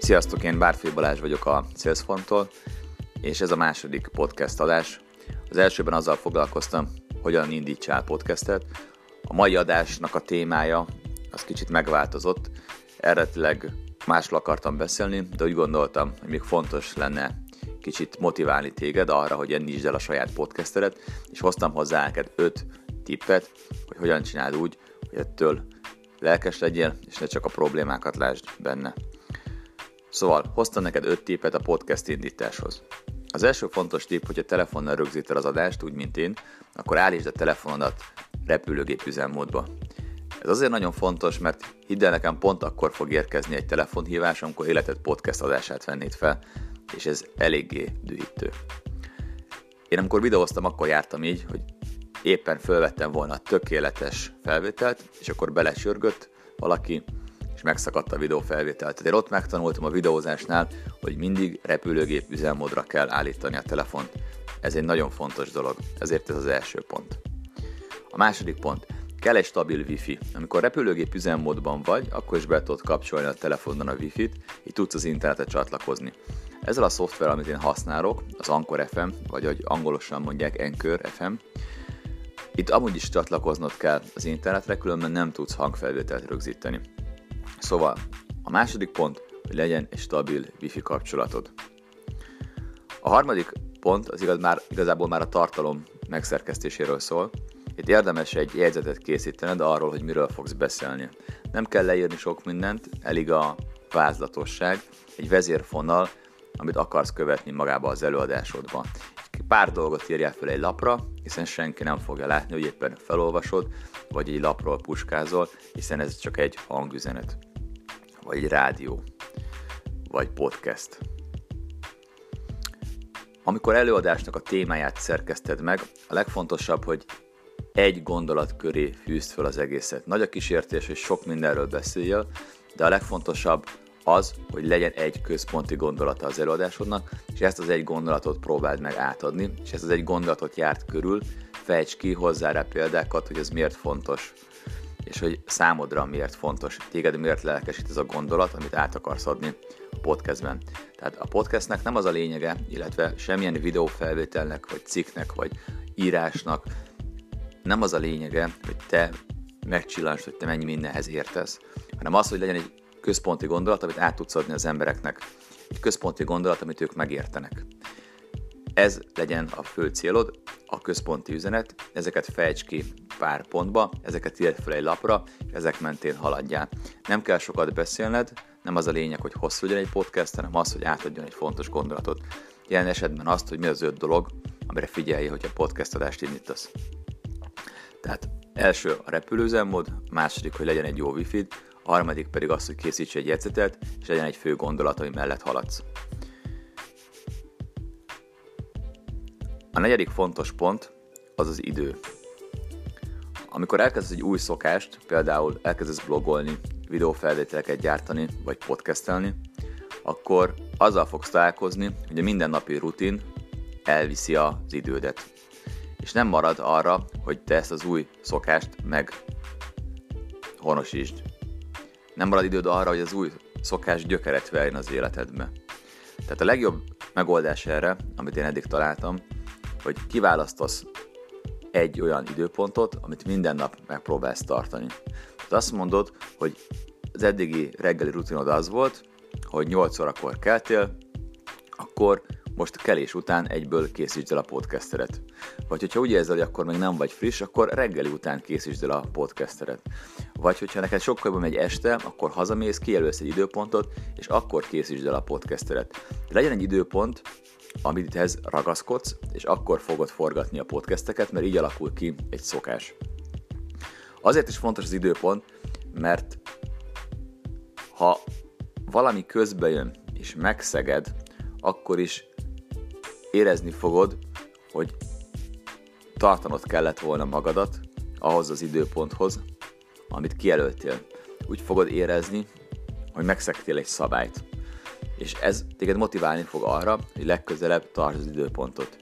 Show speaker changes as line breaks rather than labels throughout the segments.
Sziasztok, én Bárfé Balázs vagyok a Salesforce-tól, és ez a második podcast adás. Az elsőben azzal foglalkoztam, hogyan indítsál podcastet. A mai adásnak a témája az kicsit megváltozott. Eredetileg másról akartam beszélni, de úgy gondoltam, hogy még fontos lenne kicsit motiválni téged arra, hogy indítsd el a saját podcastedet, és hoztam hozzá neked öt tippet, hogy hogyan csináld úgy, hogy ettől lelkes legyél, és ne csak a problémákat lásd benne. Szóval hoztam neked öt tippet a podcast indításhoz. Az első fontos tipp, hogy a telefonnal rögzíted az adást, úgy mint én, akkor állítsd a telefonodat repülőgép üzemmódba. Ez azért nagyon fontos, mert hidd el nekem pont akkor fog érkezni egy telefonhívás, amikor életed podcast adását vennéd fel, és ez eléggé dühítő. Én amikor videóztam, akkor jártam így, hogy éppen fölvettem volna a tökéletes felvételt, és akkor belecsörgött valaki, és megszakadt a videó felvétel. Tehát ott megtanultam a videózásnál, hogy mindig repülőgép üzemmódra kell állítani a telefont. Ez egy nagyon fontos dolog, ezért ez az első pont. A második pont, kell egy stabil wifi. Amikor repülőgép üzemmódban vagy, akkor is be tudod kapcsolni a telefonon a wifi-t, így tudsz az internetet csatlakozni. Ezzel a szoftver, amit én használok, az Anchor FM, vagy ahogy angolosan mondják Anchor FM, itt amúgy is csatlakoznod kell az internetre, különben nem tudsz hangfelvételt rögzíteni. Szóval a második pont, hogy legyen egy stabil wifi kapcsolatod. A harmadik pont az igaz, már, igazából már a tartalom megszerkesztéséről szól. Itt érdemes egy jegyzetet készítened arról, hogy miről fogsz beszélni. Nem kell leírni sok mindent, elég a vázlatosság, egy vezérfonal, amit akarsz követni magába az előadásodban. Pár dolgot írjál fel egy lapra, hiszen senki nem fogja látni, hogy éppen felolvasod, vagy egy lapról puskázol, hiszen ez csak egy hangüzenet vagy egy rádió, vagy podcast. Amikor előadásnak a témáját szerkeszted meg, a legfontosabb, hogy egy gondolat köré fűzd fel az egészet. Nagy a kísértés, hogy sok mindenről beszéljél, de a legfontosabb az, hogy legyen egy központi gondolata az előadásodnak, és ezt az egy gondolatot próbáld meg átadni, és ezt az egy gondolatot járt körül, fejts ki hozzá rá példákat, hogy ez miért fontos és hogy számodra miért fontos, téged miért lelkesít ez a gondolat, amit át akarsz adni a podcastben. Tehát a podcastnek nem az a lényege, illetve semmilyen videófelvételnek, vagy cikknek, vagy írásnak nem az a lényege, hogy te megcsillansd, hogy te mennyi mindenhez értesz, hanem az, hogy legyen egy központi gondolat, amit át tudsz adni az embereknek. Egy központi gondolat, amit ők megértenek. Ez legyen a fő célod, a központi üzenet, ezeket fejts ki pár pontba, ezeket írd fel egy lapra, ezek mentén haladjál. Nem kell sokat beszélned, nem az a lényeg, hogy hosszú legyen egy podcast, hanem az, hogy átadjon egy fontos gondolatot. Jelen esetben azt, hogy mi az öt dolog, amire figyelj, hogy a podcast adást indítasz. Tehát első a repülőzemmód, második, hogy legyen egy jó wifi harmadik pedig az, hogy készíts egy jegyzetet, és legyen egy fő gondolat, ami mellett haladsz. A negyedik fontos pont az az idő. Amikor elkezdesz egy új szokást, például elkezdesz blogolni, videófelvételeket gyártani, vagy podcastelni, akkor azzal fogsz találkozni, hogy a mindennapi rutin elviszi az idődet. És nem marad arra, hogy te ezt az új szokást meg honosítsd. Nem marad időd arra, hogy az új szokás gyökeret verjen az életedbe. Tehát a legjobb megoldás erre, amit én eddig találtam, hogy kiválasztasz egy olyan időpontot, amit minden nap megpróbálsz tartani. Tehát azt mondod, hogy az eddigi reggeli rutinod az volt, hogy 8 órakor keltél, most kelés után egyből készítsd el a podcasteret. Vagy hogyha úgy érzed, hogy akkor még nem vagy friss, akkor reggeli után készítsd el a podcasteret. Vagy hogyha neked sokkal jobban megy este, akkor hazamész, kijelölsz egy időpontot, és akkor készítsd el a podcasteret. Legyen egy időpont, amithez ragaszkodsz, és akkor fogod forgatni a podcasteket, mert így alakul ki egy szokás. Azért is fontos az időpont, mert ha valami közbe jön és megszeged, akkor is érezni fogod, hogy tartanod kellett volna magadat ahhoz az időponthoz, amit kijelöltél. Úgy fogod érezni, hogy megszegtél egy szabályt és ez téged motiválni fog arra, hogy legközelebb tartsd az időpontot.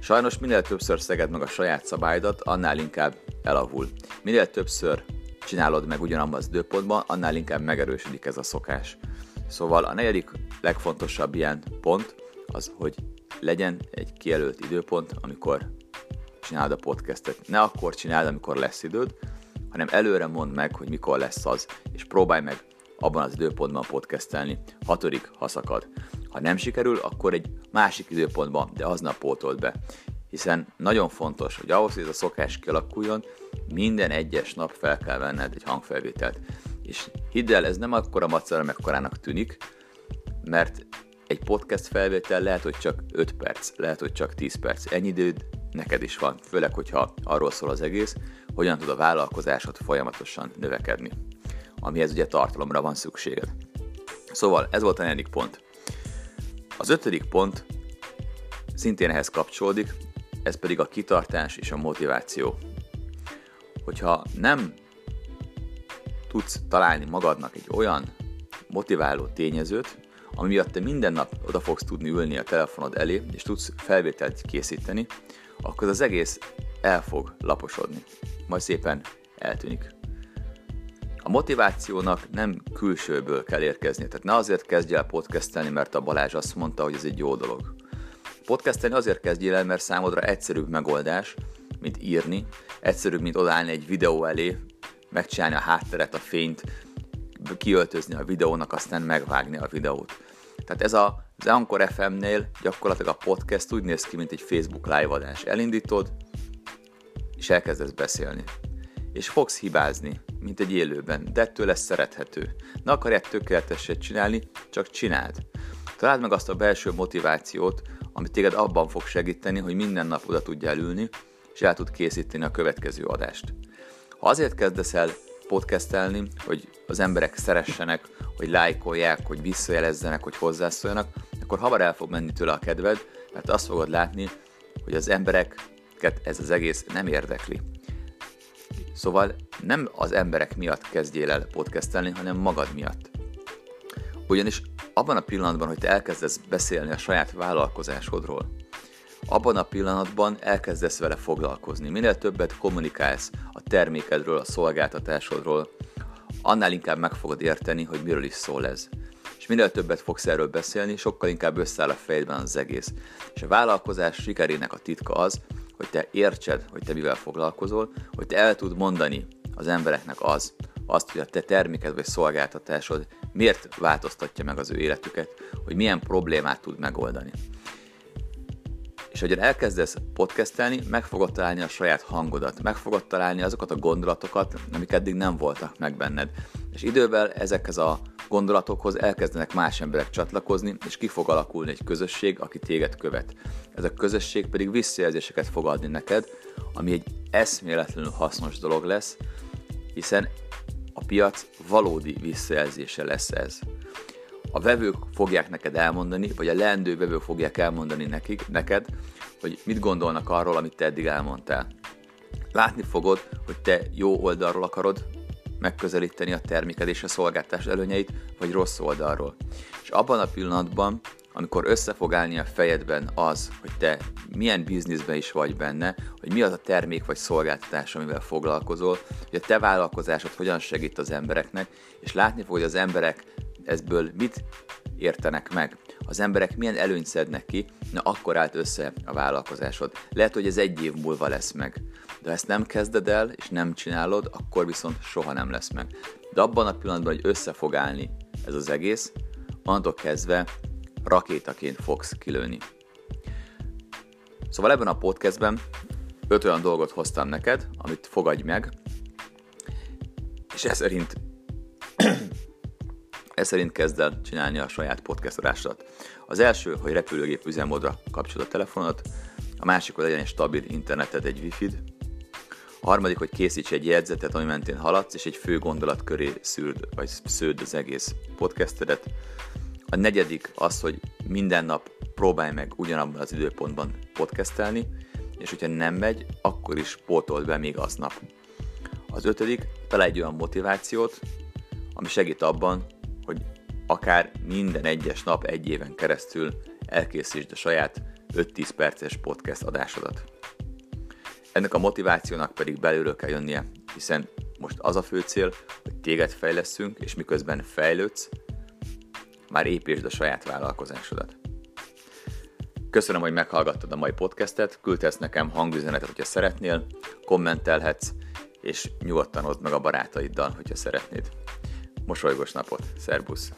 Sajnos minél többször szeged meg a saját szabályodat, annál inkább elavul. Minél többször csinálod meg ugyanabban az időpontban, annál inkább megerősödik ez a szokás. Szóval a negyedik legfontosabb ilyen pont az, hogy legyen egy kijelölt időpont, amikor csinálod a podcastet. Ne akkor csináld, amikor lesz időd, hanem előre mondd meg, hogy mikor lesz az, és próbálj meg abban az időpontban podcastelni, hatodik, ha szakad. Ha nem sikerül, akkor egy másik időpontban, de aznap pótold be. Hiszen nagyon fontos, hogy ahhoz, hogy ez a szokás kialakuljon, minden egyes nap fel kell venned egy hangfelvételt. És hidd el, ez nem akkora macera, mekkorának tűnik, mert egy podcast felvétel lehet, hogy csak 5 perc, lehet, hogy csak 10 perc. Ennyi időd neked is van, főleg, hogyha arról szól az egész, hogyan tud a vállalkozásod folyamatosan növekedni, amihez ugye tartalomra van szükséged. Szóval ez volt a negyedik pont. Az ötödik pont szintén ehhez kapcsolódik, ez pedig a kitartás és a motiváció. Hogyha nem tudsz találni magadnak egy olyan motiváló tényezőt, ami miatt te minden nap oda fogsz tudni ülni a telefonod elé, és tudsz felvételt készíteni, akkor az egész el fog laposodni. Majd szépen eltűnik. A motivációnak nem külsőből kell érkezni. Tehát ne azért kezdj el podcastelni, mert a Balázs azt mondta, hogy ez egy jó dolog. Podcastelni azért kezdjél el, mert számodra egyszerűbb megoldás, mint írni, egyszerűbb, mint odállni egy videó elé, megcsinálni a hátteret, a fényt, kiöltözni a videónak, aztán megvágni a videót. Tehát ez a, az Anchor FM-nél gyakorlatilag a podcast úgy néz ki, mint egy Facebook live adás. Elindítod, és elkezdesz beszélni. És fogsz hibázni, mint egy élőben, de ettől lesz szerethető. Ne akarják tökéleteset csinálni, csak csináld. Találd meg azt a belső motivációt, ami téged abban fog segíteni, hogy minden nap oda tudjál ülni, és el tud készíteni a következő adást. Ha azért kezdesz el podcastelni, hogy az emberek szeressenek, hogy lájkolják, hogy visszajelezzenek, hogy hozzászóljanak, akkor hamar el fog menni tőle a kedved, mert azt fogod látni, hogy az embereket ez az egész nem érdekli. Szóval nem az emberek miatt kezdjél el podcastelni, hanem magad miatt. Ugyanis abban a pillanatban, hogy te elkezdesz beszélni a saját vállalkozásodról, abban a pillanatban elkezdesz vele foglalkozni. Minél többet kommunikálsz a termékedről, a szolgáltatásodról, annál inkább meg fogod érteni, hogy miről is szól ez. És minél többet fogsz erről beszélni, sokkal inkább összeáll a fejedben az egész. És a vállalkozás sikerének a titka az, hogy te értsed, hogy te mivel foglalkozol, hogy te el tud mondani az embereknek az, azt, hogy a te terméked vagy szolgáltatásod miért változtatja meg az ő életüket, hogy milyen problémát tud megoldani. És hogy elkezdesz podcastelni, meg fogod találni a saját hangodat, meg fogod találni azokat a gondolatokat, amik eddig nem voltak meg benned. És idővel ezekhez a gondolatokhoz elkezdenek más emberek csatlakozni, és ki fog alakulni egy közösség, aki téged követ. Ez a közösség pedig visszajelzéseket fog adni neked, ami egy eszméletlenül hasznos dolog lesz, hiszen a piac valódi visszajelzése lesz ez a vevők fogják neked elmondani, vagy a leendő vevők fogják elmondani nekik, neked, hogy mit gondolnak arról, amit te eddig elmondtál. Látni fogod, hogy te jó oldalról akarod megközelíteni a terméked és a szolgáltás előnyeit, vagy rossz oldalról. És abban a pillanatban, amikor össze fog állni a fejedben az, hogy te milyen bizniszben is vagy benne, hogy mi az a termék vagy szolgáltatás, amivel foglalkozol, hogy a te vállalkozásod hogyan segít az embereknek, és látni fog, hogy az emberek ezből mit értenek meg? Az emberek milyen előnyt szednek ki, na akkor állt össze a vállalkozásod. Lehet, hogy ez egy év múlva lesz meg. De ha ezt nem kezded el, és nem csinálod, akkor viszont soha nem lesz meg. De abban a pillanatban, hogy össze fog állni ez az egész, onnantól kezdve rakétaként fogsz kilőni. Szóval ebben a podcastben öt olyan dolgot hoztam neked, amit fogadj meg, és ez szerint ez szerint kezd el csinálni a saját podcast adásodat. Az első, hogy repülőgép üzemmódra kapcsolod a telefonot, a másik, hogy legyen egy stabil interneted, egy wifi a harmadik, hogy készíts egy jegyzetet, ami mentén haladsz, és egy fő gondolat köré szűrd, vagy sződ az egész podcastedet. A negyedik az, hogy minden nap próbálj meg ugyanabban az időpontban podcastelni, és hogyha nem megy, akkor is pótold be még aznap. Az ötödik, találj egy olyan motivációt, ami segít abban, hogy akár minden egyes nap egy éven keresztül elkészítsd a saját 5-10 perces podcast adásodat. Ennek a motivációnak pedig belülről kell jönnie, hiszen most az a fő cél, hogy téged fejleszünk, és miközben fejlődsz, már építsd a saját vállalkozásodat. Köszönöm, hogy meghallgattad a mai podcastet, küldhetsz nekem hangüzenetet, hogyha szeretnél, kommentelhetsz, és nyugodtan oszd meg a barátaiddal, hogyha szeretnéd. Mosolygos napot, szerbusz!